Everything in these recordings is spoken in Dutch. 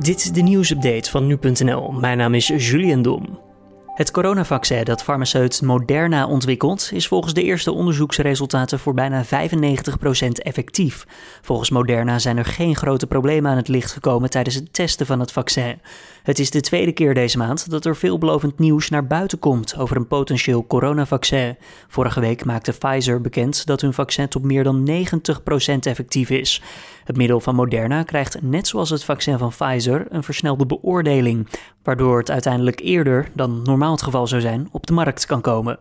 Dit is de nieuwsupdate van nu.nl. Mijn naam is Julian Dom. Het coronavaccin dat farmaceut Moderna ontwikkelt, is volgens de eerste onderzoeksresultaten voor bijna 95% effectief. Volgens Moderna zijn er geen grote problemen aan het licht gekomen tijdens het testen van het vaccin. Het is de tweede keer deze maand dat er veelbelovend nieuws naar buiten komt over een potentieel coronavaccin. Vorige week maakte Pfizer bekend dat hun vaccin tot meer dan 90% effectief is. Het middel van Moderna krijgt, net zoals het vaccin van Pfizer, een versnelde beoordeling, waardoor het uiteindelijk eerder dan normaal het geval zou zijn op de markt kan komen.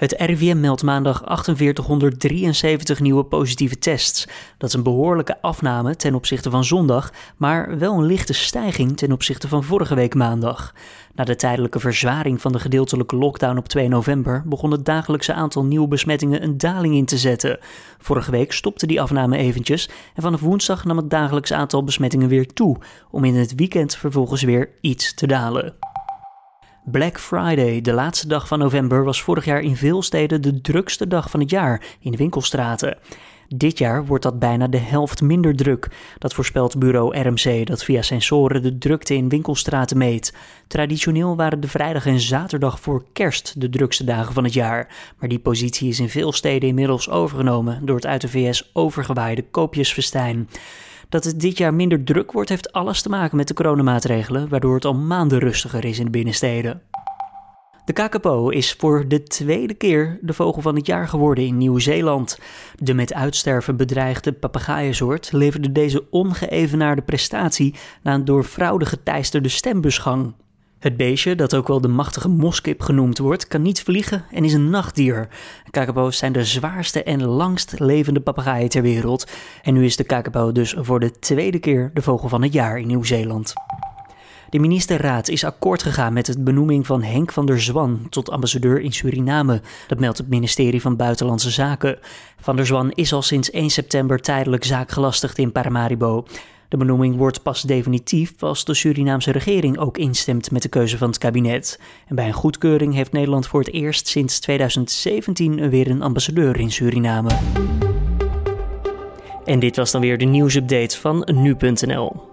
Het RIVM meldt maandag 4873 nieuwe positieve tests. Dat is een behoorlijke afname ten opzichte van zondag, maar wel een lichte stijging ten opzichte van vorige week maandag. Na de tijdelijke verzwaring van de gedeeltelijke lockdown op 2 november begon het dagelijkse aantal nieuwe besmettingen een daling in te zetten. Vorige week stopte die afname eventjes en vanaf woensdag nam het dagelijks aantal besmettingen weer toe, om in het weekend vervolgens weer iets te dalen. Black Friday, de laatste dag van november, was vorig jaar in veel steden de drukste dag van het jaar in de winkelstraten. Dit jaar wordt dat bijna de helft minder druk. Dat voorspelt bureau RMC, dat via sensoren de drukte in winkelstraten meet. Traditioneel waren de vrijdag en zaterdag voor kerst de drukste dagen van het jaar. Maar die positie is in veel steden inmiddels overgenomen door het uit de VS overgewaaide koopjesfestijn. Dat het dit jaar minder druk wordt, heeft alles te maken met de coronamaatregelen, waardoor het al maanden rustiger is in de binnensteden. De kakapo is voor de tweede keer de vogel van het jaar geworden in Nieuw-Zeeland. De met uitsterven bedreigde papegaaiensoort leverde deze ongeëvenaarde prestatie na een door fraude geteisterde stembusgang. Het beestje, dat ook wel de machtige moskip genoemd wordt, kan niet vliegen en is een nachtdier. Kakapo's zijn de zwaarste en langst levende papegaaien ter wereld. En nu is de kakapo dus voor de tweede keer de vogel van het jaar in Nieuw-Zeeland. De ministerraad is akkoord gegaan met het benoeming van Henk van der Zwan tot ambassadeur in Suriname. Dat meldt het ministerie van Buitenlandse Zaken. Van der Zwan is al sinds 1 september tijdelijk zaakgelastigd in Paramaribo. De benoeming wordt pas definitief als de Surinaamse regering ook instemt met de keuze van het kabinet. En bij een goedkeuring heeft Nederland voor het eerst sinds 2017 weer een ambassadeur in Suriname. En dit was dan weer de nieuwsupdate van nu.nl.